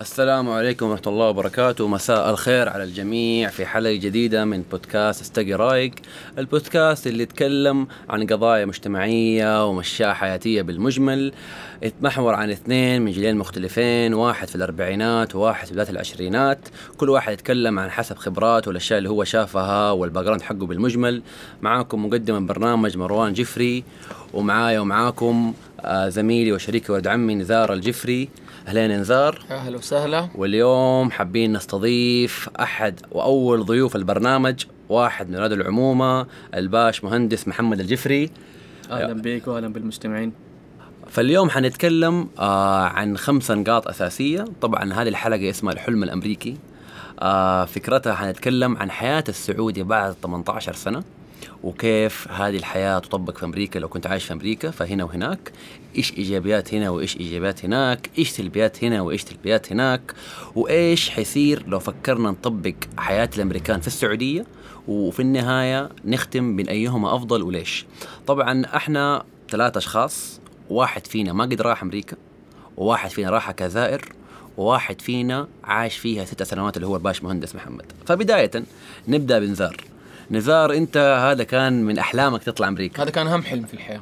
السلام عليكم ورحمة الله وبركاته. مساء الخير على الجميع في حلقة جديدة من بودكاست أستقي رايق البودكاست اللي يتكلم عن قضايا مجتمعية ومشاة حياتية بالمجمل. يتمحور عن اثنين من جيلين مختلفين واحد في الأربعينات وواحد في بداية العشرينات. كل واحد يتكلم عن حسب خبراته والأشياء اللي هو شافها والباقراند حقه بالمجمل. معاكم مقدم البرنامج مروان جفري. ومعايا ومعاكم آه، زميلي وشريكي ولد عمي نزار الجفري. أهلين نزار أهلا وسهلا. واليوم حابين نستضيف أحد وأول ضيوف البرنامج واحد من رياض العمومة الباش مهندس محمد الجفري. أهلا بك واهلا بالمستمعين. فاليوم حنتكلم آه عن خمس نقاط أساسية. طبعا هذه الحلقة اسمها الحلم الأمريكي. آه فكرتها حنتكلم عن حياة السعودي بعد 18 سنة. وكيف هذه الحياة تطبق في أمريكا لو كنت عايش في أمريكا فهنا وهناك. إيش إيجابيات هنا وإيش إيجابيات هناك؟ إيش سلبيات هنا وإيش سلبيات هناك؟ وإيش حيصير لو فكرنا نطبق حياة الأمريكان في السعودية؟ وفي النهاية نختم بين أيهما أفضل وليش؟ طبعا إحنا ثلاثة أشخاص واحد فينا ما قد راح أمريكا وواحد فينا راح كزائر وواحد فينا عاش فيها ست سنوات اللي هو الباش مهندس محمد. فبداية نبدأ بنزار نزار انت هذا كان من أحلامك تطلع أمريكا. هذا كان أهم حلم في الحياة.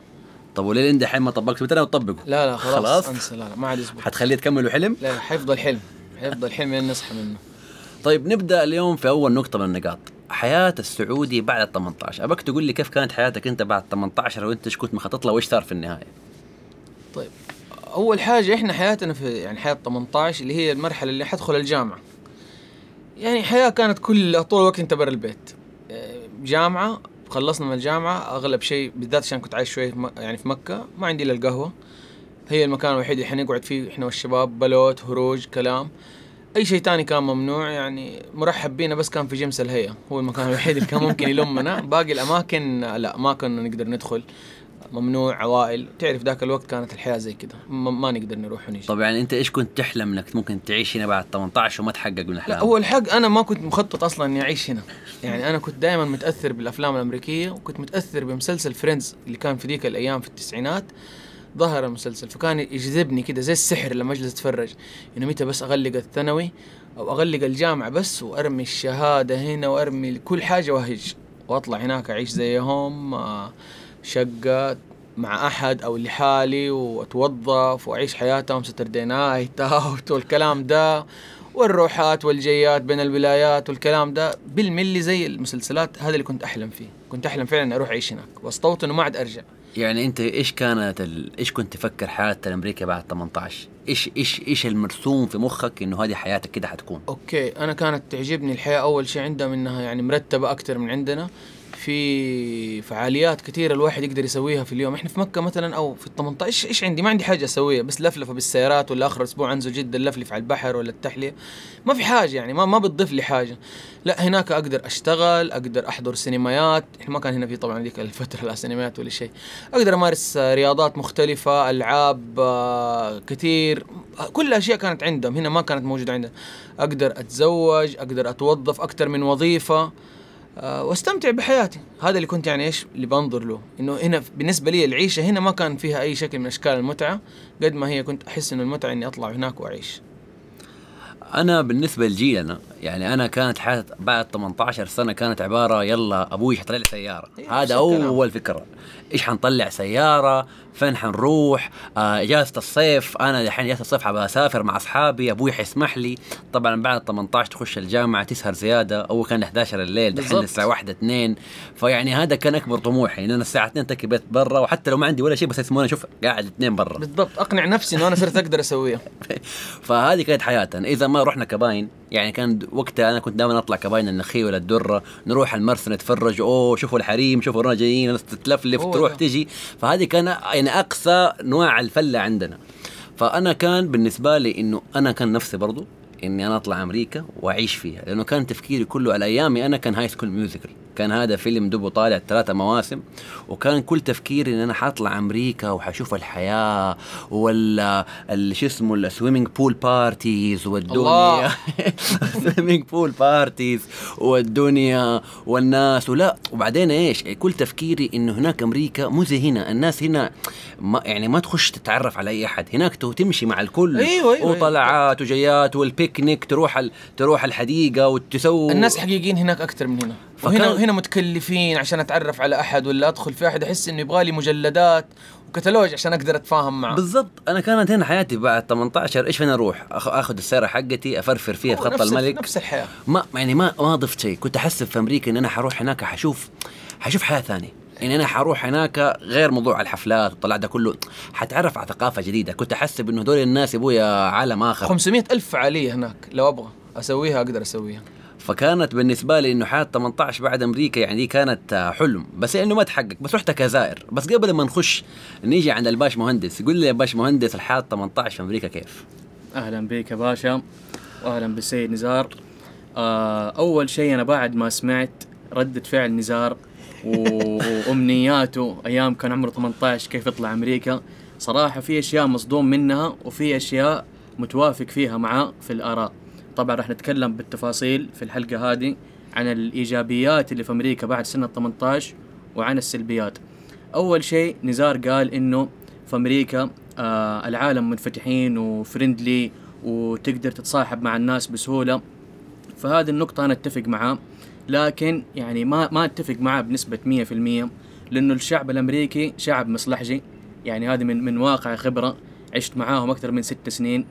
طب وليه انت الحين ما طبقت؟ متى وتطبقه لا لا خلاص, خلاص؟ أنسى. لا لا ما عاد يزبط. حتخليه تكمله حلم؟ لا حيفضل حلم. حيفضل حلم لين نصحى منه. طيب نبدأ اليوم في أول نقطة من النقاط. حياة السعودي بعد ال 18 أبغاك تقول لي كيف كانت حياتك أنت بعد 18 وانت إيش كنت مخطط له؟ وإيش صار في النهاية؟ طيب أول حاجة إحنا حياتنا في يعني حياة 18 اللي هي المرحلة اللي حدخل الجامعة. يعني حياة كانت كل طول الوقت أنت برا البيت. جامعة خلصنا من الجامعة أغلب شيء بالذات عشان كنت عايش شوية في يعني في مكة ما عندي إلا القهوة. هي المكان الوحيد اللي حنقعد فيه إحنا والشباب بلوت هروج كلام. أي شيء تاني كان ممنوع يعني مرحب بينا بس كان في جمس الهيئه هو المكان الوحيد اللي كان ممكن يلمنا. باقي الأماكن لا ما كنا نقدر ندخل. ممنوع عوائل. تعرف ذاك الوقت كانت الحياة زي كده. ما, نقدر نروح ونيجي طب يعني أنت إيش كنت تحلم إنك ممكن تعيش هنا بعد 18 وما تحقق من لا أحلامك؟ هو الحق أنا ما كنت مخطط أصلا إني أعيش هنا. يعني أنا كنت دائما متأثر بالأفلام الأمريكية وكنت متأثر بمسلسل فريندز اللي كان في ذيك الأيام في التسعينات. ظهر المسلسل فكان يجذبني كده زي السحر لما أجلس أتفرج. انه متى بس أغلق الثانوي أو أغلق الجامعة بس وأرمي الشهادة هنا وأرمي كل حاجة وأهج. وأطلع هناك أعيش زيهم آه، شقة مع أحد أو لحالي وأتوظف وأعيش حياتهم Saturday night out والكلام ده والروحات والجيات بين الولايات والكلام ده. بالملي زي المسلسلات هذا اللي كنت أحلم فيه. كنت أحلم فعلا اني أروح أعيش هناك. واستوطن وما عاد أرجع. يعني أنت إيش كانت ال... إيش كنت تفكر حياة الأمريكا بعد 18 إيش إيش إيش المرسوم في مخك إنه هذه حياتك كده حتكون؟ okay أنا كانت تعجبني الحياة أول شيء عندهم إنها يعني مرتبة أكثر من عندنا. في فعاليات كثيرة الواحد يقدر يسويها في اليوم. إحنا في مكة مثلا أو في ال 18 إيش عندي؟ ما عندي حاجة أسويها. بس لفلفة بالسيارات ولا اخر أسبوع أنزل جدة لفلف على البحر ولا التحلية. ما في حاجة يعني ما ما بتضيف لي حاجة. لا هناك أقدر أشتغل أقدر أحضر سينمايات. إحنا ما كان هنا في طبعا ذيك الفترة لا سينمايات ولا شيء. أقدر أمارس رياضات مختلفة ألعاب آه، كثير. كل الاشياء كانت عندهم. هنا ما كانت موجودة عندنا. أقدر أتزوج أقدر أتوظف أكثر من وظيفة. واستمتع بحياتي. هذا اللي كنت يعني إيش اللي بنظر له. إنه هنا بالنسبة لي العيشة هنا ما كان فيها أي شكل من أشكال المتعة قد ما هي كنت أحس إنه المتعة إني أطلع هناك وأعيش. أنا بالنسبة لجيلنا يعني أنا كانت حياة بعد 18 سنة كانت عبارة يلا أبوي حيطلع لي سيارة. إيه، هذا. أول فكرة. إيش حنطلع سيارة؟ فين حنروح؟ آه إجازة الصيف. أنا الحين إجازة الصيف حابة أسافر مع أصحابي. أبوي حيسمح لي. طبعا بعد 18 تخش الجامعة تسهر زيادة. اول كان 11 الليل دحين. الساعة 1 2 فيعني هذا كان أكبر طموحي إن أنا الساعة 2 تكي بيت برا. وحتى لو ما عندي ولا شيء بس يسموني أشوف قاعد اثنين برا. بالضبط. أقنع نفسي إنه أنا صرت أقدر أسويها. فهذه كانت حياتنا. إذا ما رحنا كباين يعني كان وقتها أنا كنت دائما أطلع كباين النخيل ولا الدرة نروح المرسى نتفرج أوه شوفوا الحريم شوفوا رونا جايين الناس تتلفلف تروح ده. تجي. فهذه كان يعني أقصى نوع الفلة عندنا. فأنا كان بالنسبة لي إنه أنا كان نفسي برضو إني أنا أطلع أمريكا وأعيش فيها لأنه كان تفكيري كله على أيامي أنا كان High School Musical كان هذا فيلم دوبه طالع ثلاثة مواسم وكان كل تفكيري إن أنا حاطلع أمريكا وحشوف الحياة ولا شو اسمه ال swimming pool parties والدنيا. swimming pool parties والدنيا والناس ولا. وبعدين إيش؟ كل تفكيري إنه هناك أمريكا مو زي هنا. الناس هنا ما يعني ما تخش تتعرف على أي أحد. هناك تمشي مع الكل. أيوة، أيوة، وطلعات وجيات والبيكنيك تروح ال... تروح الحديقة وتسوي. الناس حقيقيين هناك أكثر من هنا. وهنا هنا متكلفين عشان أتعرف على أحد ولا أدخل في أحد أحس إنه يبغى لي مجلدات وكتالوج عشان أقدر أتفاهم معه. بالضبط. أنا كانت هنا حياتي بعد 18 إيش فين أروح؟ آخذ السيارة حقتي أفرفر فيها في خط نفس- الملك. نفس الحياة. ما يعني ما ما ضفت شيء. كنت أحسب في أمريكا إن أنا حروح هناك حشوف حشوف حياة ثانية. يعني أنا حروح هناك غير موضوع الحفلات والطلع ده كله. حتعرف على ثقافة جديدة. كنت أحسب إنه هذول الناس يبويا عالم آخر. 500 ألف فعالية هناك. لو أبغى أسويها أقدر أسويها. فكانت بالنسبة لي إنه حياة 18 بعد أمريكا يعني دي كانت آه، حلم. بس إنه ما تحقق. بس رحت كزائر. بس قبل ما نخش نيجي عند الباش مهندس يقول لي يا باش مهندس الحياة 18 في أمريكا كيف؟ أهلا بك يا باشا. واهلا بالسيد نزار. آه أول شيء أنا بعد ما سمعت ردة فعل نزار وأمنياته أيام كان عمره 18 كيف يطلع أمريكا صراحة في أشياء مصدوم منها وفي أشياء متوافق فيها معاه في الآراء. طبعا راح نتكلم بالتفاصيل في الحلقة هذه عن الإيجابيات اللي في أمريكا بعد سنة 18 وعن السلبيات. أول شيء نزار قال إنه في أمريكا آه العالم منفتحين وفريندلي وتقدر تتصاحب مع الناس بسهولة. فهذه النقطة أنا أتفق معاه لكن يعني ما ما أتفق معاه بنسبة 100% لأنه الشعب الأمريكي شعب مصلحجي. يعني هذه من من واقع خبرة عشت معاهم أكثر من ست سنين.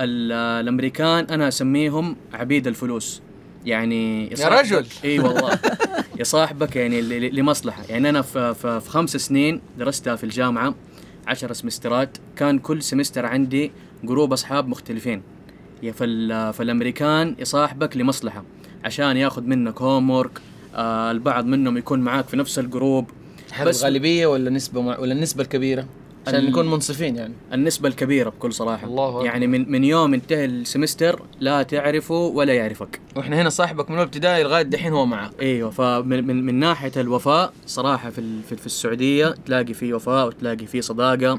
ال- الأمريكان أنا أسميهم عبيد الفلوس. يعني يصاحبك- رجل. إي والله. يصاحبك يعني ل- ل- لمصلحة. يعني أنا في, في, في خمس سنين درستها في الجامعة عشر سمسترات. كان كل semester عندي group أصحاب مختلفين. يا فال فالأمريكان يصاحبك لمصلحة. عشان ياخذ منك homework آه البعض منهم يكون معاك في نفس ال group. هل بس- الغالبية ولا نسبة مع... ولا النسبة الكبيرة؟ عشان ال- نكون منصفين يعني. النسبة الكبيرة بكل صراحة. الله أكبر. يعني من من يوم انتهى ال semester لا تعرفه ولا يعرفك. وإحنا هنا صاحبك من الابتدائي لغاية دحين هو معك. إيوه فمن من, من ناحية الوفاء صراحة في ال- في, في السعودية تلاقي في وفاء وتلاقي في صداقة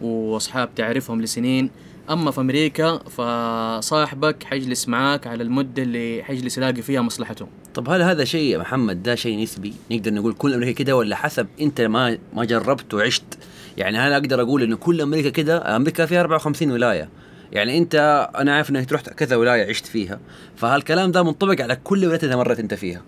وأصحاب تعرفهم لسنين. أما في أمريكا فصاحبك حيجلس معاك على المدة اللي حيجلس يلاقي فيها مصلحته. طب هل هذا شيء يا محمد ده شيء نسبي؟ نقدر نقول كل أمريكا كده ولا حسب أنت ما ما جربت وعشت؟ يعني هل أقدر أقول انه كل أمريكا كده أمريكا فيها 54 ولاية؟ يعني أنت أنا عارف إنك رحت كذا ولاية عشت فيها فهالكلام ده منطبق على كل ولاية إذا مرت أنت فيها؟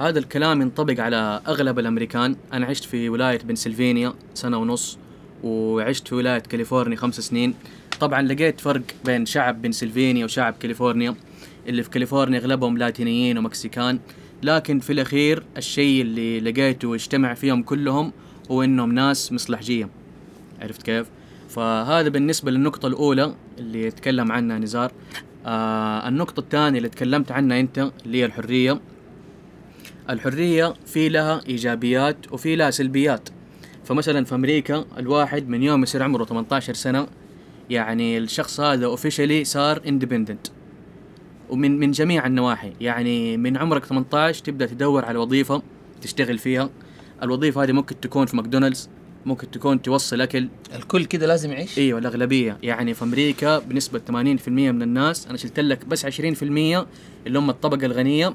هذا الكلام ينطبق على أغلب الأمريكان. أنا عشت في ولاية بنسلفانيا سنة ونص وعشت في ولاية كاليفورنيا خمس سنين. طبعا لقيت فرق بين شعب بنسلفانيا وشعب كاليفورنيا اللي في كاليفورنيا أغلبهم لاتينيين ومكسيكان. لكن في الأخير الشيء اللي لقيته يجتمع فيهم كلهم هو إنهم ناس مصلحجية. عرفت كيف؟ فهذا بالنسبة للنقطة الأولى اللي يتكلم عنها نزار. آه النقطة الثانية اللي تكلمت عنها أنت اللي هي الحرية. الحرية في لها إيجابيات وفي لها سلبيات. فمثلا في أمريكا الواحد من يوم يصير عمره 18 سنة يعني الشخص هذا officially صار independent ومن من جميع النواحي. يعني من عمرك 18 تبدأ تدور على وظيفة تشتغل فيها. الوظيفة هذه ممكن تكون في ماكدونالدز. ممكن تكون توصل أكل. الكل كده لازم يعيش؟ أيوه الاغلبيه يعني في أمريكا بنسبة 80% من الناس أنا شلت لك بس 20% اللي هم الطبقة الغنية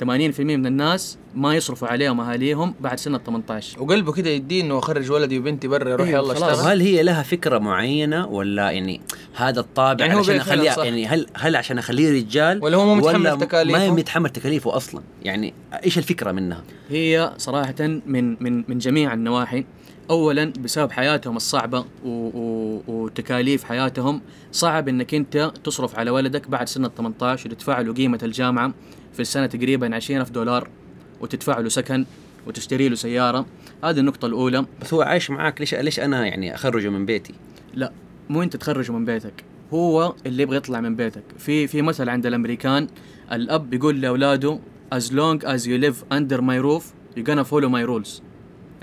80% من الناس ما يصرفوا عليهم أهاليهم بعد سنة 18 وقلبه كده يديه إنه أخرج ولدي وبنتي برا يروح إيه، يلا اشتغل. هل هي لها فكرة معينة ولا يعني هذا الطابع يعني عشان اخليه. يعني هل هل عشان أخليه رجال ولا هو مو متحمل تكاليفه؟ ما متحمل تكاليفه أصلا؟ يعني إيش الفكرة منها؟ هي صراحة من من من جميع النواحي. اولا بسبب حياتهم الصعبة و و وتكاليف حياتهم صعب إنك أنت تصرف على ولدك بعد سنة 18 وتدفع له قيمة الجامعة في السنة تقريبا 20000 دولار وتدفع له سكن وتشتري له سيارة. هذه النقطة الأولى. بس هو عايش معاك ليش ليش أنا يعني أخرجه من بيتي؟ لا مو أنت تخرجه من بيتك هو اللي يبغى يطلع من بيتك. في في مثل عند الأمريكان الأب بيقول لأولاده as long as you live under my roof you're gonna follow my rules.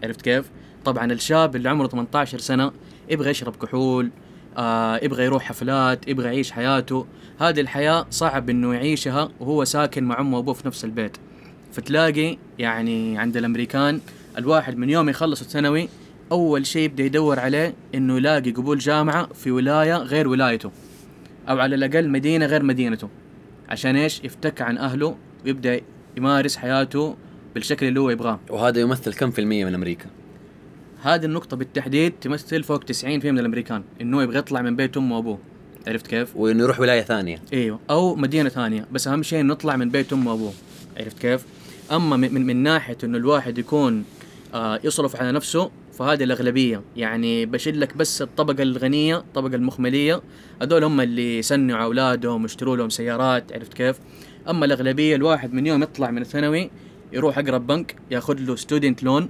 عرفت كيف؟ طبعا الشاب اللي عمره 18 سنة يبغى يشرب كحول آه يبغى يروح حفلات يبغى يعيش حياته. هذه الحياة صعب إنه يعيشها وهو ساكن مع أمه وأبوه في نفس البيت. فتلاقي يعني عند الأمريكان الواحد من يوم يخلص الثانوي أول شيء يبدأ يدور عليه إنه يلاقي قبول جامعة في ولاية غير ولايته أو على الأقل مدينة غير مدينته. عشان إيش؟ يفتك عن أهله ويبدأ يمارس حياته بالشكل اللي هو يبغاه. وهذا يمثل كم في المية من أمريكا؟ هذه النقطة بالتحديد تمثل فوق 90% من الأمريكان إنه يبغى يطلع من بيت أمه وأبوه عرفت كيف؟ وإنه يروح ولاية ثانية أيوه أو مدينة ثانية بس أهم شيء إنه يطلع من بيت أمه وأبوه عرفت كيف؟ أما من, من, من ناحية إنه الواحد يكون آه يصرف على نفسه فهذه الأغلبية يعني بشيل لك بس الطبقة الغنية الطبقة المخملية هذول هم اللي يصنعوا أولادهم ويشتروا لهم سيارات عرفت كيف؟ أما الأغلبية الواحد من يوم يطلع من الثانوي يروح أقرب بنك ياخذ له ستودنت لون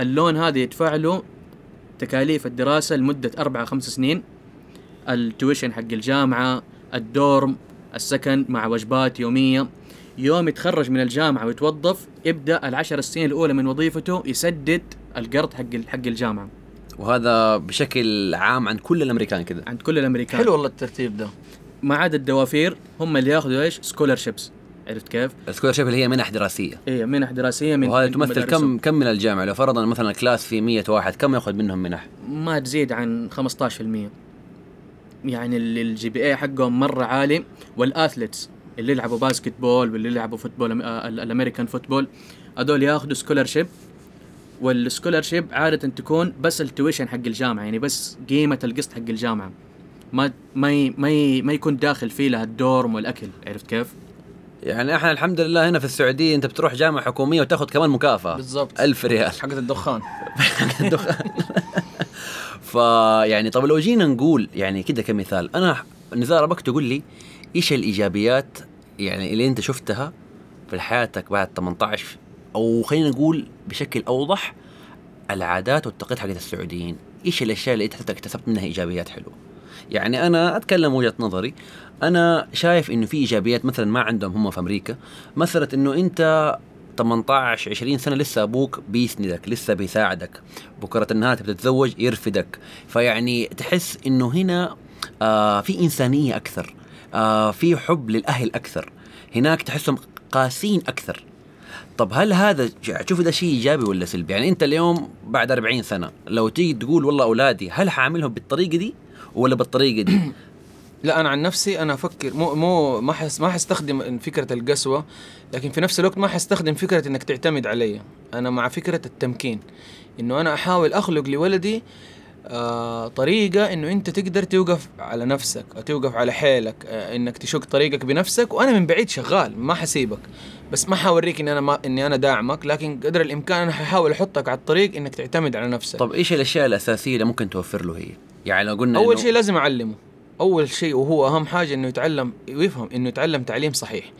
اللون هذا يدفع له تكاليف الدراسة لمدة أربعة خمس سنين. ال tuition حق الجامعة ال dorm السكن مع وجبات يومية. يوم يتخرج من الجامعة ويتوظف يبدأ العشر السنين الأولى من وظيفته يسدد القرض حق حق الجامعة. وهذا بشكل عام عن كل الأمريكان كذا عند كل الأمريكان. حلو والله الترتيب ده. ما عدا الدوافير هم اللي ياخذوا إيش؟ scholarships عرفت كيف؟ ال scholarship اللي هي منح دراسية إيه منح دراسية من وهذا من تمثل. كم كم من الجامعة لو فرضنا مثلا class في 100 واحد كم يأخذ منهم منح؟ ما تزيد عن 15% يعني ال GPA حقهم مرة عالي وال athletes اللي يلعبوا basketball واللي يلعبوا football آه، ال- American football هذول ياخذوا scholarship وال scholarship عادة تكون بس ال tuition حق الجامعة يعني بس قيمة القسط حق الجامعة ما ما ما ما يكون داخل فيه لها ال dorm والأكل عرفت كيف؟ يعني إحنا الحمد لله هنا في السعودية انت بتروح جامعة حكومية وتاخذ كمان مكافأة. بالضبط. ألف ريال. حقت الدخان. فيعني طب لو جينا نقول يعني كده كمثال أنا نزار ابك تقول لي إيش الإيجابيات يعني اللي أنت شفتها في حياتك بعد 18 أو خلينا نقول بشكل أوضح العادات والتقاليد حقت السعوديين. إيش الأشياء اللي أنت اكتسبت منها إيجابيات حلوة؟ يعني أنا أتكلم وجهة نظري. أنا شايف إنه في إيجابيات مثلا ما عندهم هم في أمريكا. مثلا إنه أنت 18 20 سنة لسه أبوك بيسندك لسه بيساعدك. بكرة النهار تبي تتزوج يرفدك. فيعني تحس إنه هنا آه في إنسانية أكثر. آه في حب للأهل أكثر. هناك تحسهم قاسين أكثر. طب هل هذا تشوف ده شيء إيجابي ولا سلبي؟ يعني أنت اليوم بعد 40 سنة لو تيجي تقول والله أولادي هل حاعملهم بالطريقة دي؟ ولا بالطريقة دي؟ لا أنا عن نفسي أنا أفكر مو مو ما حس ما حستخدم فكرة القسوة لكن في نفس الوقت ما حستخدم فكرة إنك تعتمد علي أنا مع فكرة التمكين إنه أنا أحاول أخلق لولدي آه طريقة إنه أنت تقدر توقف على نفسك أو توقف على حيلك آه إنك تشق طريقك بنفسك وأنا من بعيد شغال ما حسيبك بس ما حوريك إن أنا ما إني أنا داعمك لكن قدر الإمكان أنا ححاول أحطك على الطريق إنك تعتمد على نفسك طب إيش الأشياء الأساسية اللي ممكن توفر له هي؟ يعني لو قلنا أول شيء لازم اعلمه أول شيء وهو أهم حاجة إنه يتعلم ويفهم إنه يتعلم تعليم صحيح.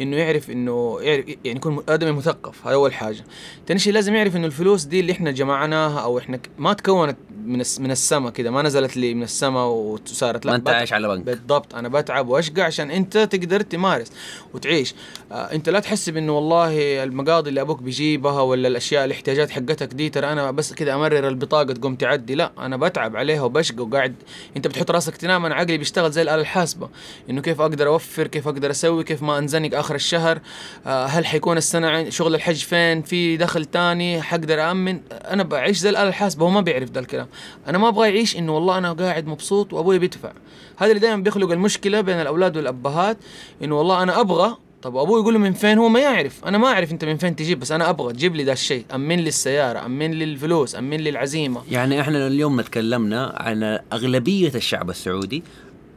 إنه يعرف إنه يعرف يعني يكون آدمي مثقف هذا أول حاجة. ثاني شيء لازم يعرف إنه الفلوس دي اللي إحنا جمعناها أو إحنا ما تكونت من من السماء كده ما نزلت لي من السماء وصارت ما انت عايش على بنك. بالضبط أنا بتعب وأشقى عشان أنت تقدر تمارس وتعيش. آه أنت لا تحسب انه والله المقاضي اللي أبوك بيجيبها ولا الأشياء الاحتياجات حقتك دي ترى أنا بس كده أمرر البطاقة تقوم تعدي لا أنا بتعب عليها وبشقى وقاعد. أنت بتحط راسك تنام أنا عقلي بيشتغل زي الآلة الحاسبة إنه كيف أقدر أوفر كيف أقدر أسوي كيف ما أنزنق آخر الشهر آه هل حيكون السنة شغل الحج فين في دخل تاني حقدر امن أنا بعيش زي الآلة الحاسبة هو ما بيعرف ده الكلام. أنا ما أبغى يعيش إنه والله أنا قاعد مبسوط وأبوي بيدفع. هذا اللي دائما بيخلق المشكلة بين الأولاد والأبهات إنه والله أنا أبغى طب أبوي يقول له من فين؟ هو ما يعرف. أنا ما أعرف أنت من فين تجيب بس أنا أبغى. تجيب لي ذا الشيء. أمن لي السيارة أمن لي الفلوس أمن لي العزيمة. يعني إحنا اليوم تكلمنا عن أغلبية الشعب السعودي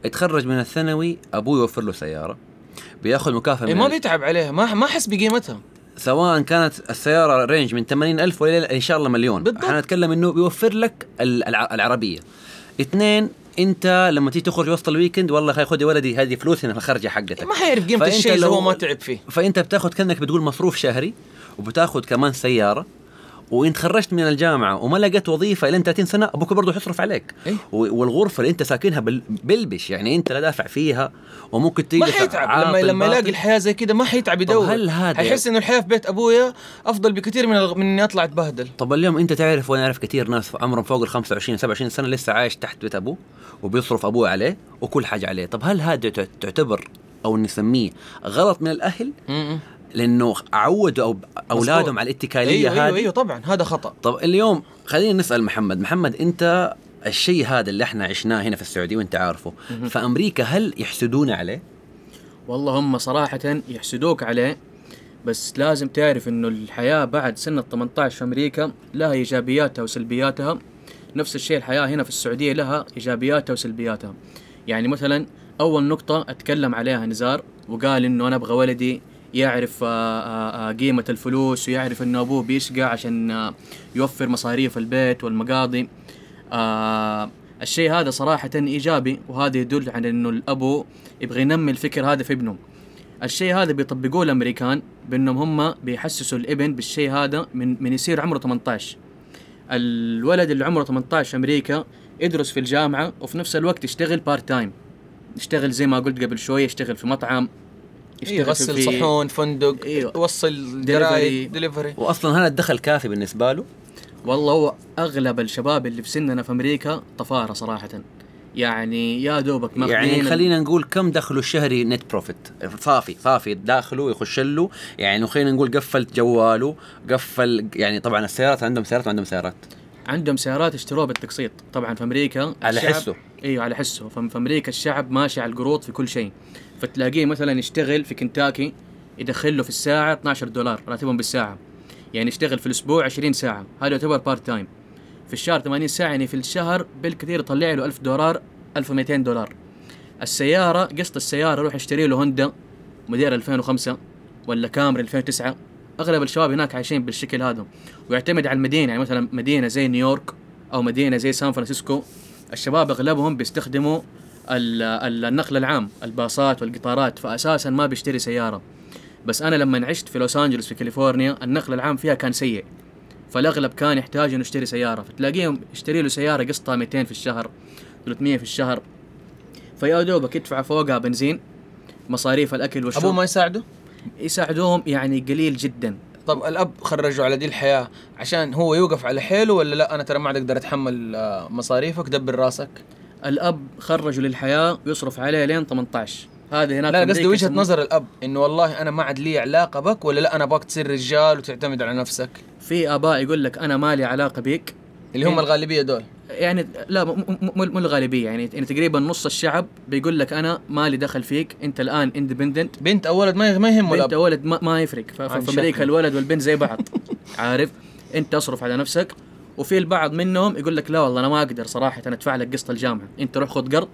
اتخرج من الثانوي ابوه يوفر له سيارة بيأخذ مكافأة إيه ما بيتعب عليها. ما ما حس بقيمتها. سواء كانت السيارة رينج من 80 ألف ولا إن شاء الله مليون. بالضبط. إحنا نتكلم إنه بيوفر لك ال- الع- العربية. اثنين أنت لما تيجي تخرج وسط ال weekend والله خي خذ يا ولدي هذه فلوس هنا في الخرجه حقتك. ما حيعرف قيمة الشيء لو- هو ما تعب فيه. فأنت بتاخذ كأنك بتقول مصروف شهري وبتاخذ كمان سيارة. وانت خرجت من الجامعة وما لقيت وظيفة إلى 30 سنة أبوك برضه حيصرف عليك إيه؟ والغرفة اللي أنت ساكنها بلبش يعني أنت لا دافع فيها وممكن ما تجلس حيتعب لما لما يلاقي. الحياة زي كده ما حيتعب يدور هل هذا- حيحس إنه الحياة في بيت أبويا أفضل بكثير من الغ- من إني أطلع أتبهدل طب اليوم أنت تعرف وأنا أعرف كثير ناس عمرهم فوق ال 25 27 سنة لسه عايش تحت بيت أبوه وبيصرف أبوه عليه وكل حاجة عليه طب هل هذا تعت- تعتبر أو نسميه غلط من الأهل م-م. لأنه عودوا أو- أولادهم. على الاتكالية أيوه هذه. أيوه أيوه طبعا هذا خطأ. طب اليوم خلينا نسأل محمد. محمد أنت الشيء هذا اللي إحنا عشناه هنا في السعودية وأنت عارفه فأمريكا هل يحسدونا عليه؟ والله هم صراحة يحسدوك عليه بس لازم تعرف إنه الحياة بعد سن ال 18 في أمريكا لها إيجابياتها وسلبياتها. نفس الشيء الحياة هنا في السعودية لها إيجابياتها وسلبياتها. يعني مثلا أول نقطة أتكلم عليها نزار وقال إنه أنا أبغى ولدي يعرف آه، آه، آه، قيمة الفلوس ويعرف إنه أبوه بيشقى عشان يوفر مصاريف البيت والمقاضي. الشيء هذا صراحة إيجابي وهذا يدل على إنه الأبو يبغى ينمي الفكر هذا في ابنه. الشيء هذا بيطبقوه الأمريكان بأنهم هم بيحسسوا الإبن بالشيء هذا من من يصير عمره 18 الولد اللي عمره 18 في أمريكا يدرس في الجامعة وفي نفس الوقت يشتغل part time يشتغل زي ما قلت قبل شوي يشتغل في مطعم. إيه، يغسل في- صحون فندق. يوصل Delivery. جرايد دليفري واصلا هذا الدخل كافي بالنسبة له؟ والله هو أغلب الشباب اللي في سننا في أمريكا طفارة صراحة. يعني يا دوبك يعني خلينا نقول كم دخله الشهري net profit صافي صافي. داخله يخش له. يعني خلينا نقول قفل جواله قفل يعني طبعا السيارات عندهم سيارات وعندهم سيارات. عندهم سيارات اشتروها بالتقسيط. طبعا في أمريكا على حسه. إيوه على حسه. في أمريكا الشعب ماشي على القروض في كل شيء. فتلاقيه مثلا يشتغل في كنتاكي يدخل له في الساعة 12 دولار راتبهم بالساعة. يعني يشتغل في الأسبوع 20 ساعة. هذا يعتبر part time في الشهر 80 ساعة يعني في الشهر بالكثير يطلع له 1000 دولار 1200 دولار. السيارة قسط السيارة يروح يشتري له هوندا موديل 2005 ولا كامري 2009 أغلب الشباب هناك عايشين بالشكل هذا. ويعتمد على المدينة يعني مثلا مدينة زي نيويورك أو مدينة زي سان فرانسيسكو الشباب أغلبهم بيستخدموا ال- ال- النقل العام الباصات والقطارات فاساسا ما بيشتري سيارة. بس أنا لما عشت في لوس أنجلوس في كاليفورنيا النقل العام فيها كان سيء. فالأغلب كان يحتاج إنه يشتري سيارة. فتلاقيهم يشتري له سيارة قسطها 200 في الشهر 300 في الشهر. فيا دوبك يدفع فوقها بنزين مصاريف الأكل والشرب. أبوه ما يساعده؟ يساعدوهم يعني قليل جدا. طب الأب خرجه على دي الحياة عشان هو يوقف على حيله ولا لا؟ أنا ترى ما عاد أقدر أتحمل آه، مصاريفك دبر راسك. الأب خرجه للحياة ويصرف عليه لين 18 هذا هناك لا قصدي وجهة نظر الأب إنه والله أنا ما عاد لي علاقة بك ولا لا؟ أنا ابغاك تصير رجال وتعتمد على نفسك. في آباء يقول لك أنا ما لي علاقة بيك. اللي هم. الغالبية دول. يعني لا م- م- مو مو الغالبية. يعني يعني تقريبا نص الشعب بيقول لك أنا ما لي دخل فيك أنت الآن اندبندنت بنت أو ولد ما ما يهمه بنت أو ولد ما, ما يفرق. في أمريكا. الولد والبنت زي بعض. عارف؟ أنت اصرف على نفسك. وفي البعض منهم يقول لك لا والله أنا ما أقدر صراحة أنا أدفع لك قسط الجامعة. أنت روح خذ قرض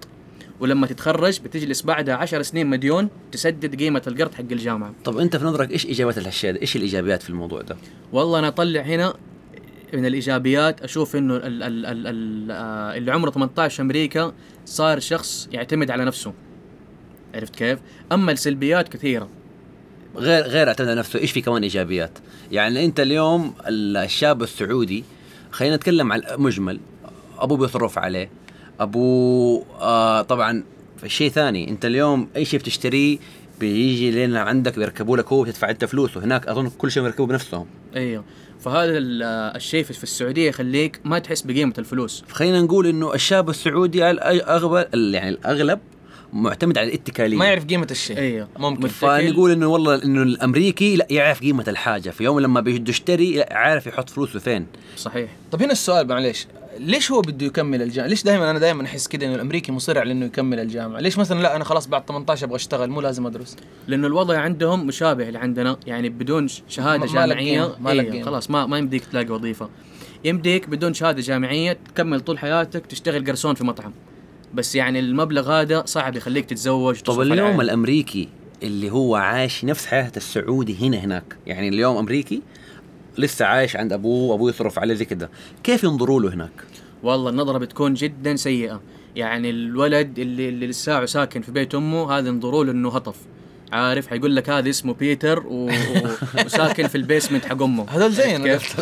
ولما تتخرج بتجلس بعدها 10 سنين مديون تسدد قيمة القرض حق الجامعة. طب أنت في نظرك إيش إجابات الأشياء ده؟ إيش الإيجابيات في الموضوع ده؟ والله أنا أطلع هنا من الإيجابيات. أشوف إنه ال ال ال آه، اللي عمره 18 في أمريكا صار شخص يعتمد على نفسه. عرفت كيف؟ أما السلبيات كثيرة. غير غير اعتمد على نفسه إيش في كمان إيجابيات؟ يعني أنت اليوم الشاب السعودي خلينا نتكلم عن مجمل أبوه بيصرف عليه. أبوه آه طبعا شيء ثاني. أنت اليوم أي شيء بتشتريه بيجي لين عندك بيركبوا لك هو بتدفع انت فلوسه. هناك أظن كل شيء بيركبوا بنفسهم. أيوه. فهذا ال- الشيء في السعودية يخليك ما تحس بقيمة الفلوس. خلينا نقول إنه الشاب السعودي على الاغلب يعني الأغلب معتمد على الاتكالية. ما يعرف قيمة الشيء. أيوه. ممكن. فنقول إنه والله إنه الأمريكي لا يعرف قيمة الحاجة. في يوم لما بده يشتري لا عارف يحط فلوسه فين. صحيح. طب هنا السؤال معلش ليش هو بده يكمل الجامعة؟ ليش دائما أنا دائما أحس كده إنه الأمريكي مصر على إنه يكمل الجامعة؟ ليش مثلا لا أنا خلاص بعد 18 أبغى أشتغل مو لازم أدرس؟ لأنه الوضع عندهم مشابه اللي عندنا يعني بدون شهادة جامعية ما لك إيه،. خلاص ما ما يمديك تلاقي وظيفة يمديك بدون شهادة جامعية تكمل طول حياتك تشتغل قرصون في مطعم بس يعني المبلغ هذا صعب يخليك تتزوج طب اليوم. الأمريكي اللي هو عايش نفس حياة السعودي هنا هناك يعني اليوم أمريكي لسه عايش عند أبوه وأبوه يصرف عليه زي كده. كيف ينظروا له هناك؟ والله النظرة بتكون جدا سيئة. يعني الولد اللي اللي لساعه ساكن في بيت أمه هذا ينظروا له إنه هطف. عارف؟ حيقول لك هذا اسمه بيتر و... و... وساكن في ال basement حق أمه. هذول زينا كيف؟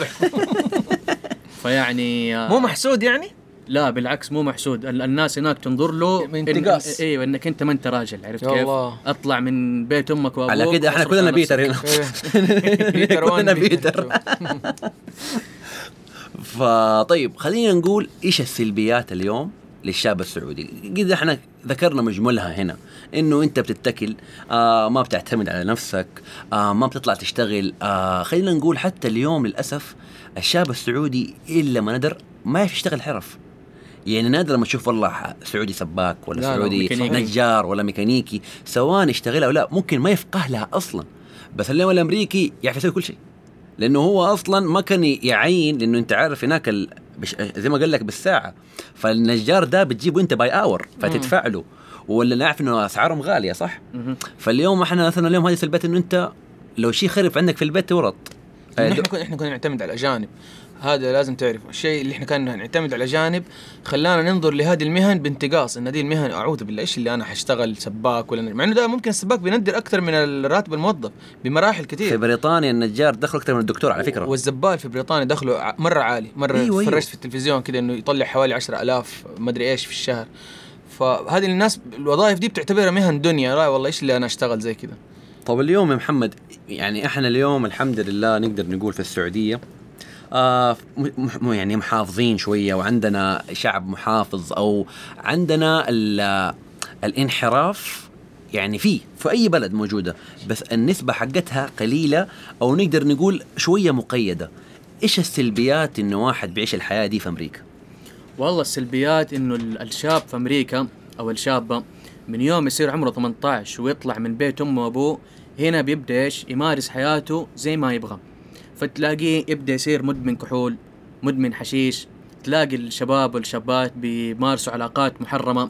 فيعني آه، مو محسود يعني؟ لا بالعكس مو محسود ال- الناس هناك تنظر له من إن- انتقاص. أيوه انك أنت ما أنت راجل عرفت كيف؟ الله. أطلع من بيت أمك وأبوك على كده إحنا كلنا بيتر. هنا Peter one كلنا بيتر فطيب خلينا نقول إيش السلبيات اليوم للشاب السعودي قد إحنا ذكرنا مجملها هنا إنه أنت بتتكل آه ما بتعتمد على نفسك آه ما بتطلع تشتغل آه خلينا نقول حتى اليوم للأسف الشاب السعودي إلا ما ندر ما يشتغل حرف يعني نادر لما تشوف والله سعودي سباك ولا لا، لا، سعودي ميكانيكي. نجار ولا ميكانيكي سواء يشتغلها أو لا ممكن ما يفقه لها أصلا. بس اليوم الأمريكي يعرف يسوي كل شيء. لأنه هو أصلا ما كان يعين لأنه أنت عارف هناك ال... بش... زي ما قال لك بالساعة فالنجار ده بتجيبه أنت by hour فتدفع له ولا نعرف إنه أسعارهم غالية صح؟ فاليوم إحنا مثلا اليوم هذه سلبيات إنه أنت لو شيء خرب عندك في البيت تورط كنا إحنا كنا نعتمد على الأجانب. هذا لازم تعرف الشيء اللي إحنا كنا نعتمد على الاجانب خلانا ننظر لهذه المهن بانتقاص إن هذه المهن أعوذ بالله إيش اللي أنا حاشتغل سباك ولا مع إنه ده ممكن السباك بيندر أكثر من الراتب الموظف بمراحل في كثير بريطانيا النجار دخل أكثر من الدكتور على فكرة. والزبال في بريطانيا دخله مرة عالي. مرة أيوة، أيوة. أيوة. فرجت في التلفزيون كده إنه يطلع حوالي 10000 ما أدري إيش في الشهر. فهذه الناس الوظائف دي بتعتبرها مهن دنيا. لا والله إيش اللي أنا أشتغل زي كده؟ طب اليوم يا محمد يعني إحنا اليوم الحمد لله نقدر نقول في السعودية آه يعني محافظين شوية وعندنا شعب محافظ أو عندنا ال- الانحراف يعني في في أي بلد موجودة بس النسبة حقتها قليلة أو نقدر نقول شوية مقيدة. إيش السلبيات إنه واحد بيعيش الحياة دي في أمريكا؟ والله السلبيات إنه ال- الشاب في أمريكا أو الشابة من يوم يصير عمره 18 ويطلع من بيت أمه وأبوه هنا بيبدأ إيش؟ يمارس حياته زي ما يبغى. فتلاقيه يبدأ يصير مدمن كحول مدمن حشيش. تلاقي الشباب والشابات بيمارسوا علاقات محرمة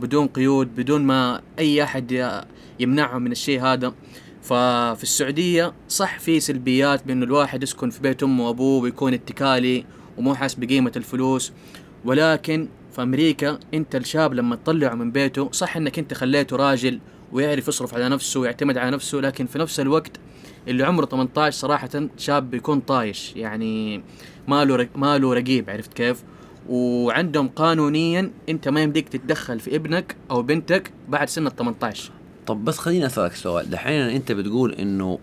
بدون قيود بدون ما أي أحد ي- يمنعهم من الشيء هذا. ففي السعودية صح في سلبيات بانه الواحد يسكن في بيت أمه وأبوه ويكون اتكالي ومو حاس بقيمة الفلوس. ولكن في أمريكا أنت الشاب لما تطلعه من بيته صح إنك أنت خليته راجل ويعرف يصرف على نفسه ويعتمد على نفسه لكن في نفس الوقت اللي عمره 18 صراحة شاب بيكون طايش. يعني ما له رق- ما له رقيب عرفت كيف؟ وعندهم قانونيا أنت ما يمديك تتدخل في ابنك أو بنتك بعد سن ال 18 طب بس خليني أسألك سؤال. دحين أنت بتقول إنه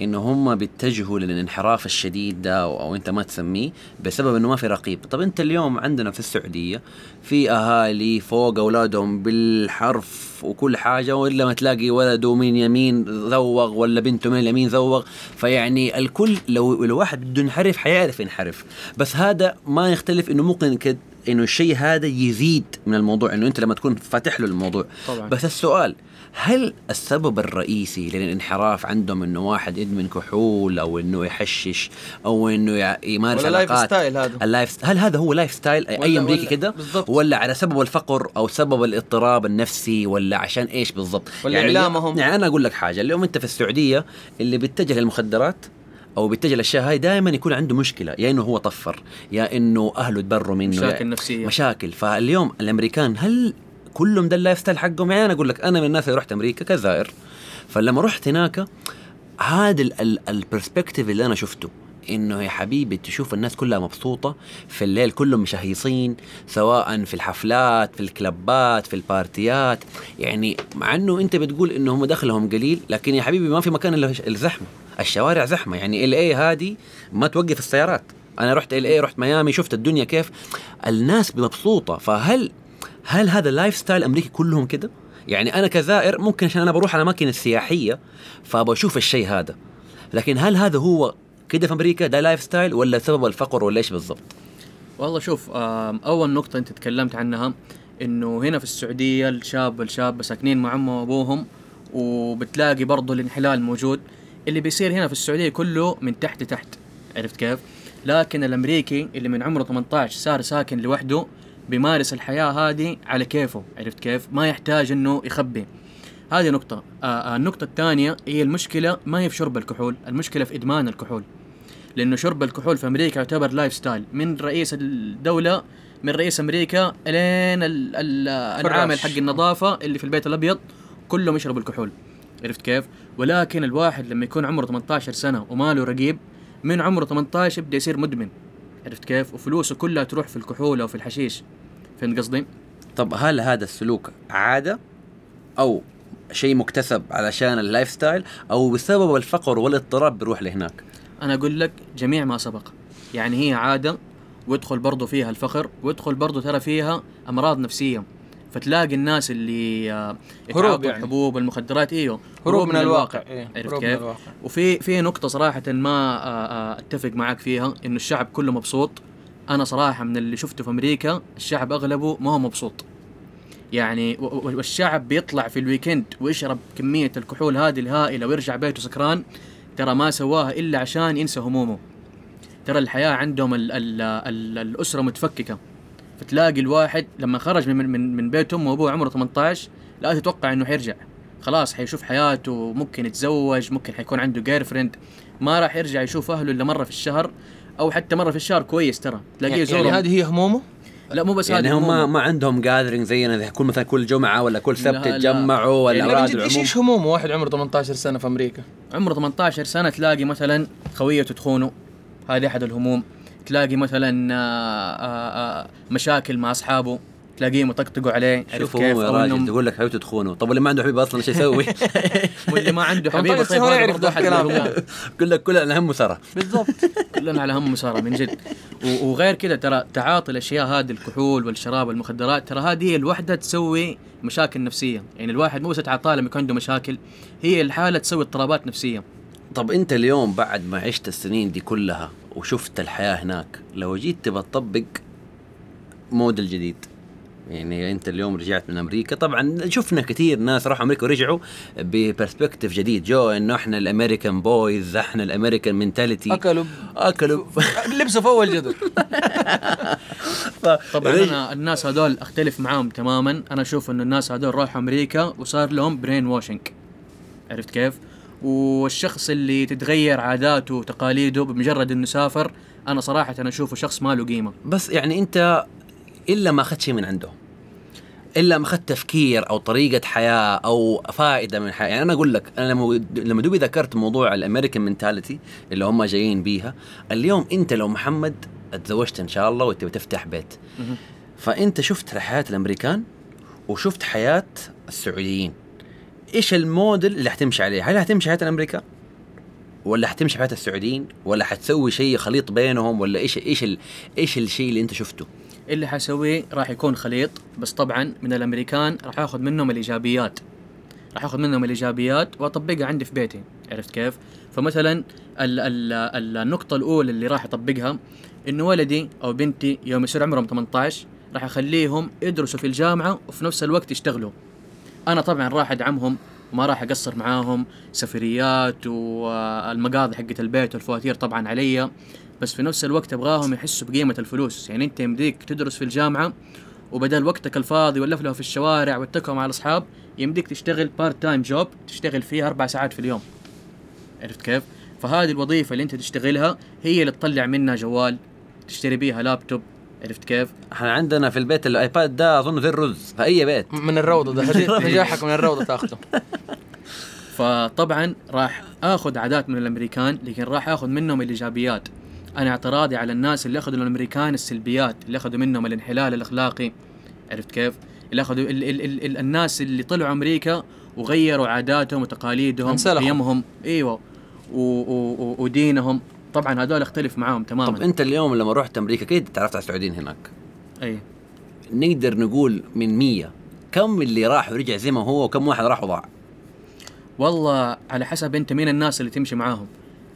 انه هم بيتجهوا للانحراف الشديد ده أو, أنت ما تسميه بسبب إنه ما في رقيب. طب أنت اليوم عندنا في السعودية في أهالي فوق أولادهم بالحرف وكل حاجة وإلا ما تلاقي ولده من يمين زوغ ولا بنته من اليمين زوغ فيعني الكل لو لو واحد بده ينحرف حيعرف ينحرف. بس هذا ما يختلف إنه ممكن كد إنه الشيء هذا يزيد من الموضوع إنه أنت لما تكون فاتح له الموضوع. طبعا. بس السؤال هل السبب الرئيسي للانحراف عندهم إنه واحد يدمن كحول أو إنه يحشش أو إنه يمارس ولا علاقات؟ style هذا. ال life هل هذا هو life style اي امريكي كده. ولا على سبب الفقر أو سبب الاضطراب النفسي؟ ولا عشان إيش بالضبط؟ ولا يعني إعلامهم. يعني أنا أقول لك حاجة اليوم أنت في السعودية اللي بيتجه للمخدرات أو بيتجه للأشياء هاي دائما يكون عنده مشكلة يا إنه هو طفر يا إنه أهله تبروا منه مشاكل نفسية. مشاكل. فاليوم الأمريكان هل كلهم ده ال life style حقهم. يعني أنا أقول لك أنا من الناس اللي رحت أمريكا كزائر فلما رحت هناك هذا ال perspective اللي أنا شفته إنه يا حبيبي تشوف الناس كلها مبسوطة في الليل كلهم مشهيصين سواء في الحفلات في ال club ات في ال party ات. يعني مع إنه أنت بتقول انه هم دخلهم قليل لكن يا حبيبي ما في مكان إلا الزحمة الشوارع زحمة. يعني LA هذه ما توقف السيارات. أنا رحت LA رحت ميامي شفت الدنيا كيف. الناس مبسوطة. فهل هل هذا ال life style أمريكي كلهم كده؟ يعني أنا كزائر ممكن عشان أنا بروح الاماكن السياحية فبشوف الشيء هذا. لكن هل هذا هو كده في أمريكا ده life style ولا سبب الفقر ولا إيش بالضبط؟ والله شوف أول نقطة أنت تكلمت عنها إنه هنا في السعودية الشاب والشابة ساكنين مع امهم وأبوهم وبتلاقي برضه الانحلال موجود. اللي بيصير هنا في السعودية كله من تحت لتحت عرفت كيف؟ لكن الأمريكي اللي من عمره 18 صار ساكن لوحده بيمارس الحياة هذه على كيفه عرفت كيف؟ ما يحتاج إنه يخبي. هذه نقطة. آه آه، النقطة الثانية هي المشكلة ما هي في شرب الكحول المشكلة في إدمان الكحول. لأنه شرب الكحول في أمريكا يعتبر lifestyle من رئيس الدولة من رئيس ال- ال- العامل حق النظافة اللي في البيت الأبيض كلهم يشربوا الكحول. عرفت كيف؟ ولكن الواحد لما يكون عمره 18 سنة وما له رقيب من عمره 18 يبدا يصير مدمن. عرفت كيف؟ وفلوسه كلها تروح في الكحول أو في الحشيش. فهمت قصدي؟ طب هل هذا السلوك عادة أو شيء مكتسب علشان ال lifestyle أو بسبب الفقر والاضطراب بيروح لهناك؟ أنا أقول لك جميع ما سبق. يعني هي عادة ويدخل برضو فيها الفخر ويدخل برضو ترى فيها أمراض نفسية. فتلاقي الناس اللي آه، هروب يعني. الحبوب المخدرات إيوه هروب من الواقع. إيه، عرفت هروب من كيف؟ الواقع. وفي في نقطة صراحة ما آه، آه، أتفق معك فيها إنه الشعب كله مبسوط. أنا صراحة من اللي شفته في أمريكا الشعب أغلبه ما هو مبسوط. يعني والشعب بيطلع في ال weekend ويشرب كمية الكحول هذه الهائلة ويرجع بيته سكران ترى ما سواها إلا عشان ينسى همومه. ترى الحياة عندهم ال ال ال الأسرة متفككة. فتلاقي الواحد لما خرج من من من بيت أمه وأبوه عمره 18 لا تتوقع إنه حيرجع. خلاص حيشوف حياته ممكن يتزوج ممكن حيكون عنده girlfriend ما راح يرجع يشوف أهله إلا مرة في الشهر. أو حتى مرة في الشهر كويس ترى. تلاقيه يعني, يزورهم يعني هذه هي همومه؟ لا مو بس يعني هذه هم ما, عندهم gathering زينا زي كل مثلا كل جمعة ولا كل سبت. يتجمعوا ولا يعني جد إيش العموم؟ إيش همومه؟ واحد عمره 18 سنة في أمريكا. عمره 18 سنة تلاقي مثلا خويته تخونه. هذه أحد الهموم. تلاقي مثلا آه، آه، آه، مشاكل مع أصحابه. تلاقيهم يطقطقوا عليه شوفوا كيف؟ يا راجل تقول لك حبيبته تخونه. طب اللي ما عنده حبيبه أصلا إيش يسوي؟ واللي ما عنده حبيبه 18 طيب هذا برضه. يقول لك كل أنا همه سره بالضبط. كلنا على هم مسارة من جد. وغير كذا ترى تعاطي الأشياء هذه الكحول والشراب والمخدرات ترى هذه هي الوحدة تسوي مشاكل نفسية. يعني الواحد مو بس يتعاطى لما يكون عنده مشاكل هي الحالة تسوي اضطرابات نفسية. طب أنت اليوم بعد ما عشت السنين دي كلها وشفت الحياة هناك لو جيت تبى تطبق موديل جديد يعني انت اليوم رجعت من أمريكا. طبعا شفنا كثير ناس راحوا أمريكا ورجعوا ب perspective جديد. جو إنه إحنا ال American boys إحنا ال American mentality أكلوا. أكلوا. لبسوا في اول جدر طبعا أنا الناس هذول أختلف معاهم تماما. أنا أشوف إنه الناس هذول راحوا أمريكا وصار لهم brainwashing عرفت كيف؟ والشخص اللي تتغير عاداته وتقاليده بمجرد إنه سافر أنا صراحة أنا أشوفه شخص ما له قيمة. بس يعني أنت إلا ما أخذت شيء من عنده. إلا ما أخذت تفكير أو طريقة حياة أو فائدة من الحياة يعني أنا أقول لك أنا لما دوبي ذكرت موضوع الامريكان منتاليتي اللي هم جايين بيها اليوم أنت لو محمد اتزوجت إن شاء الله وانت بتفتح بيت. فأنت شفت حياه الأمريكان وشفت حياة السعوديين. إيش الموديل اللي حتمشي عليه؟ هل حتمشي حياة الامريكان ولا حتمشي حياة السعوديين؟ ولا حتسوي شيء خليط بينهم؟ ولا إيش إيش إيش الشيء اللي أنت شفته؟ اللي حسويه راح يكون خليط بس طبعا من الأمريكان راح آخذ منهم الإيجابيات. راح آخذ منهم الإيجابيات وأطبقها عندي في بيتي عرفت كيف؟ فمثلا ال ال ال النقطة الأولى اللي راح أطبقها إنه ولدي أو بنتي يوم يصير عمرهم 18 راح أخليهم يدرسوا في الجامعة وفي نفس الوقت يشتغلوا. أنا طبعا راح أدعمهم وما راح أقصر معاهم سفريات والمقاضي حقت البيت والفواتير طبعا علي. بس في نفس الوقت أبغاهم يحسوا بقيمة الفلوس. يعني أنت يمديك تدرس في الجامعة وبدل وقتك الفاضي واللفلفه في الشوارع والتكوى مع الأصحاب يمديك تشتغل part-time job تشتغل فيها أربع ساعات في اليوم. عرفت كيف؟ فهذه الوظيفة اللي أنت تشتغلها هي اللي تطلع منها جوال تشتري بيها لابتوب عرفت كيف؟ إحنا عندنا في البيت الايباد ده أظن زي الرز في أي بيت. من الروضة ده نجاحك من الروضة. تاخذه فطبعا راح آخذ عادات من الأمريكان لكن راح آخذ منهم الإيجابيات. أنا اعتراضي على الناس اللي أخذوا من الأمريكان السلبيات اللي أخذوا منهم الانحلال الأخلاقي. عرفت كيف؟ اللي أخذوا ال ال ال ال الناس اللي طلعوا أمريكا وغيروا عاداتهم وتقاليدهم. قيمهم إيوه. و و و ودينهم. طبعا هذول اختلف معاهم تماما. طب أنت اليوم لما رحت أمريكا كيف تعرفت على السعوديين هناك؟ اي نقدر نقول من مية. كم اللي راح ورجع زي ما هو وكم واحد راح وضاع؟ والله على حسب أنت مين الناس اللي تمشي معاهم.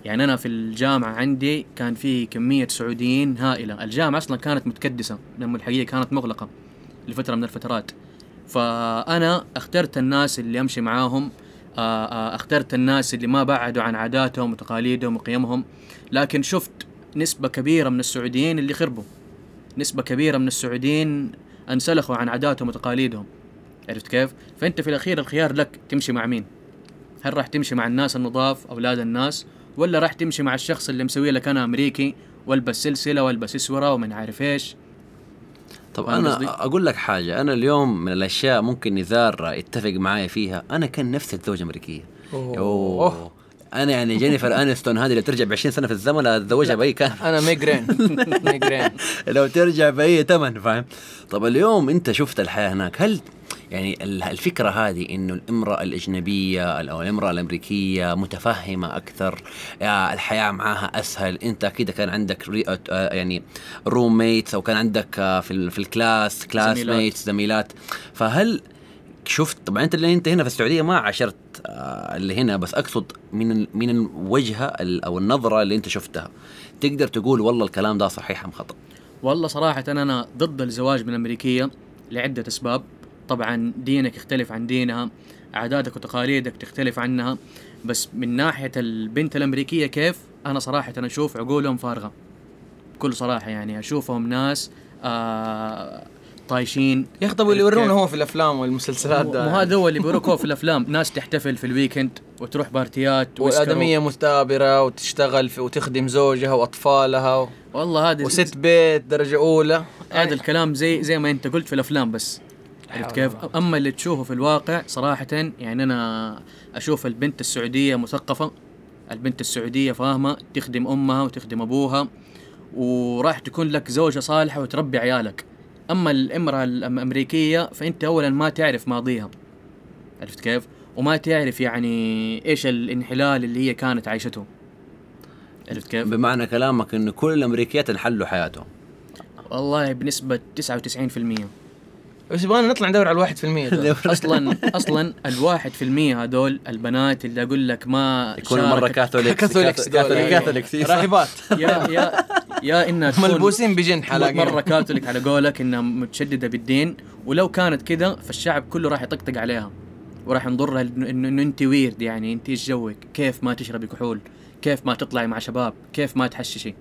يعني أنا في الجامعة عندي كان في كمية سعوديين هائلة. الجامعة أصلا كانت متكدسة لما الحقيقة كانت مغلقة لفترة من الفترات. فأنا اخترت الناس اللي أمشي معاهم آه، آه، اخترت الناس اللي ما بعدوا عن عاداتهم وتقاليدهم وقيمهم. لكن شفت نسبة كبيرة من السعوديين اللي خربوا. نسبة كبيرة من السعوديين انسلخوا عن عاداتهم وتقاليدهم. عرفت كيف؟ فأنت في الأخير الخيار لك تمشي مع مين؟ هل راح تمشي مع الناس النظاف أولاد الناس ولا راح تمشي مع الشخص اللي مسوي لك أنا أمريكي والبس سلسلة والبس أسورة ومن عارف إيش؟ طب أنا قصدي؟ أقول لك حاجة أنا اليوم من الأشياء ممكن نزار يتفق معايا فيها أنا كان نفسي أتزوج أمريكية. أوه. أوه. أنا يعني جينيفر أنستون هذه اللي ترجع ب 20 سنة في الزمن أتزوجها بأي كان. أنا ميجرين. ميجرين. لو ترجع بأي ثمن فاهم؟ طب اليوم أنت شفت الحياة هناك هل يعني ال- الفكرة هذه إنه الإمرأة الأجنبية أو الإمرأة الأمريكية متفهمة أكثر آه، الحياة معاها أسهل. أنت أكيد كان عندك ري... آه، يعني roommates أو كان عندك آه، في في ال class class. mates زميلات. فهل شفت طبعا أنت اللي أنت هنا في السعودية ما عاشرت آه، اللي هنا بس أقصد من من الوجهة ال- أو النظرة اللي أنت شفتها. تقدر تقول والله الكلام ده صحيح أم خطأ؟ والله صراحة أنا ضد الزواج من الأمريكية لعدة أسباب. طبعا دينك يختلف عن دينها عاداتك وتقاليدك تختلف عنها بس من ناحية البنت الأمريكية كيف أنا صراحة أنا أشوف عقولهم فارغة. بكل صراحة يعني أشوفهم ناس آه طايشين. طب اللي يورونا؟ هو في الأفلام والمسلسلات ده. مو هذا هو اللي بيروك هو في الأفلام. ناس تحتفل في ال weekend وتروح بارتيات ويسكروا. وأدمية مثابره وتشتغل في وتخدم زوجها وأطفالها. و... والله هذا وست بيت درجة أولى. هذا الكلام زي زي ما أنت قلت في الأفلام بس. عرفت كيف؟ أما اللي تشوفه في الواقع صراحة يعني أنا أشوف البنت السعودية مثقفة البنت السعودية فاهمة تخدم أمها وتخدم أبوها وراح تكون لك زوجة صالحة وتربي عيالك أما الإمرأة الأمريكية فأنت اولا ما تعرف ماضيها عرفت كيف؟ وما تعرف يعني إيش الانحلال اللي هي كانت عايشته عرفت كيف؟ بمعنى كلامك انه كل الأمريكيات انحلوا حياتهم والله بنسبة 99% بس يبغانا نطلع ندور على الواحد في المية. أصلا أصلا الواحد في المية هذول البنات اللي أقول لك ما يكونوا مرة شاركت- كاثوليكس كاثوليكس دول، كاثوليك أيوة. كاثوليكس راهبات يا يا يا انها تكون ملبوسين بجن مره حلاقين. كاثوليك على قولك إنها متشددة بالدين. ولو كانت كذا فالشعب كله راح يطقطق عليها. وراح ينظر لها انه إنه- إنه أنت ويرد يعني أنت إيش جوك؟ كيف ما تشربي كحول؟ كيف ما تطلعي مع شباب؟ كيف ما تحششي؟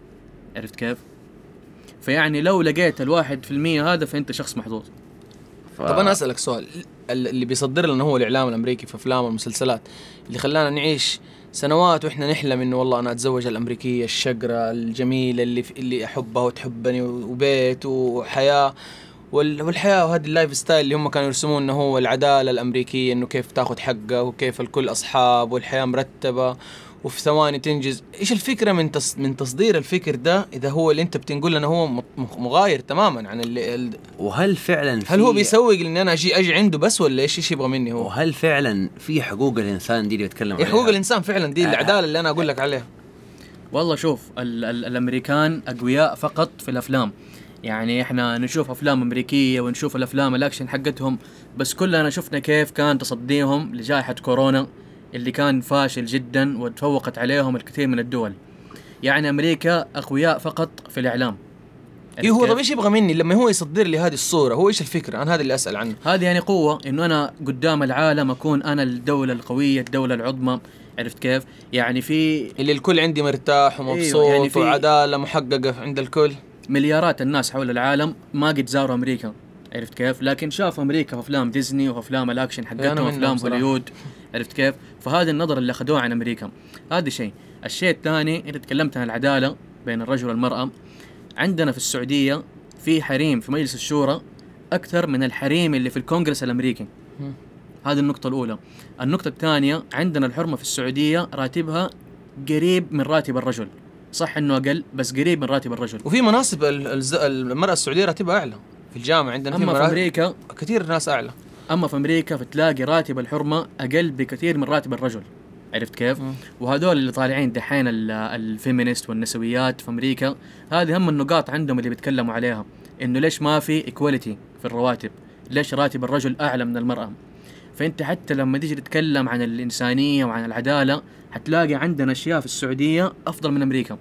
عرفت كيف؟ فيعني لو لقيت الواحد في المية هذا فأنت شخص محظوظ. ف... طب أنا أسألك سؤال ال- اللي بيصدر لنا هو الإعلام الأمريكي في أفلام والمسلسلات اللي خلانا نعيش سنوات وإحنا نحلم إنه والله أنا أتزوج الأمريكية الشقره الجميلة اللي في اللي أحبها وتحبني وبيت وحياة وال- والحياة وهذه ال lifestyle اللي هم كانوا يرسمون إنه هو العدالة الأمريكية إنه كيف تاخذ حقه وكيف الكل أصحاب والحياة مرتبة. وفي ثواني تنجز. إيش الفكرة من تص... من تصدير الفكر ده؟ إذا هو اللي أنت بتنقل لنا هو م- مغاير تماما عن اللي ال- وهل فعلا هل هو في- بيسوق ان أنا أجي أجي عنده بس ولا إيش إيش يبغى مني هو؟ وهل فعلا في حقوق الإنسان دي اللي بيتكلم إيه عليها؟ حقوق الإنسان فعلا دي آه. العدالة اللي أنا أقول لك عليها. والله شوف ال ال الأمريكان أقوياء فقط في الأفلام. يعني إحنا نشوف أفلام أمريكية ونشوف الأفلام الأكشن حقتهم بس كلنا شفنا كيف كان تصديهم لجائحة كورونا. اللي كان فاشل جدا وتفوقت عليهم الكثير من الدول. يعني أمريكا أقوياء فقط في الإعلام. إيه هو عرفت طب؟ إيش يبغى مني؟ لما هو يصدر لي هذه الصورة هو إيش الفكرة؟ أنا هذا اللي أسأل عنه. هذه يعني قوة إنه أنا قدام العالم أكون أنا الدولة القوية الدولة العظمى. عرفت كيف؟ يعني في اللي الكل عندي مرتاح ومبسوط أيوة يعني يعني في- وعدالة محققة عند الكل. مليارات الناس حول العالم ما قد زاروا أمريكا. عرفت كيف؟ لكن شافوا أمريكا في أفلام ديزني وفي أفلام الأكشن حقتهم منهم افلام صراحة. هوليوود عرفت كيف؟ فهذه النظرة اللي أخذوها عن أمريكا. هذا شيء، الشيء الثاني انت تكلمت عن العدالة بين الرجل والمرأة عندنا في السعودية في حريم في مجلس الشورى أكثر من الحريم اللي في الكونغرس الأمريكي. هذه النقطة الأولى. النقطة الثانية عندنا الحرمة في السعودية راتبها قريب من راتب الرجل. صح إنه أقل بس قريب من راتب الرجل. وفي مناصب المرأة السعودية راتبها أعلى. في الجامعة عندنا أما في مراتب أمريكا كثير ناس أعلى. أما في أمريكا فتلاقي راتب الحرمة أقل بكثير من راتب الرجل عرفت كيف؟ وهذول اللي طالعين دحين ال- الفيمينست والنسويات في أمريكا هذه هم النقاط عندهم اللي بيتكلموا عليها إنه ليش ما في equality في الرواتب؟ ليش راتب الرجل أعلى من المرأة؟ فأنت حتى لما تيجي تتكلم عن الإنسانية وعن العدالة حتلاقي عندنا أشياء في السعودية أفضل من أمريكا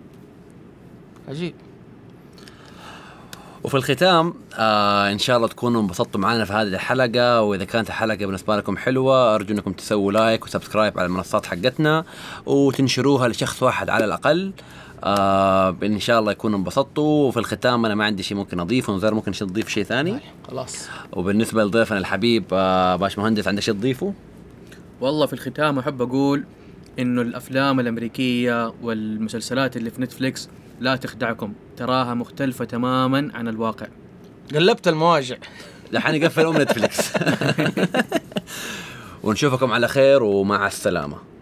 عجيب وفي الختام آه إن شاء الله تكونوا انبسطتوا معنا في هذه الحلقة وإذا كانت الحلقة بالنسبة لكم حلوة أرجو إنكم تسووا like و subscribe على المنصات حقتنا وتنشروها لشخص واحد على الأقل. آه إن شاء الله يكونوا انبسطتوا. وفي الختام أنا ما عندي شيء ممكن أضيفه نزار ممكن شيء تضيف شيء ثاني؟ خلاص. وبالنسبة لضيفنا الحبيب آه باش مهندس عندك شيء تضيفه؟ والله في الختام أحب أقول إنه الأفلام الأمريكية والمسلسلات اللي في نتفليكس لا تخدعكم. تراها مختلفة تماما عن الواقع. قلبت المواجع. دحين يقفل أم نتفليكس. ونشوفكم على خير ومع السلامة.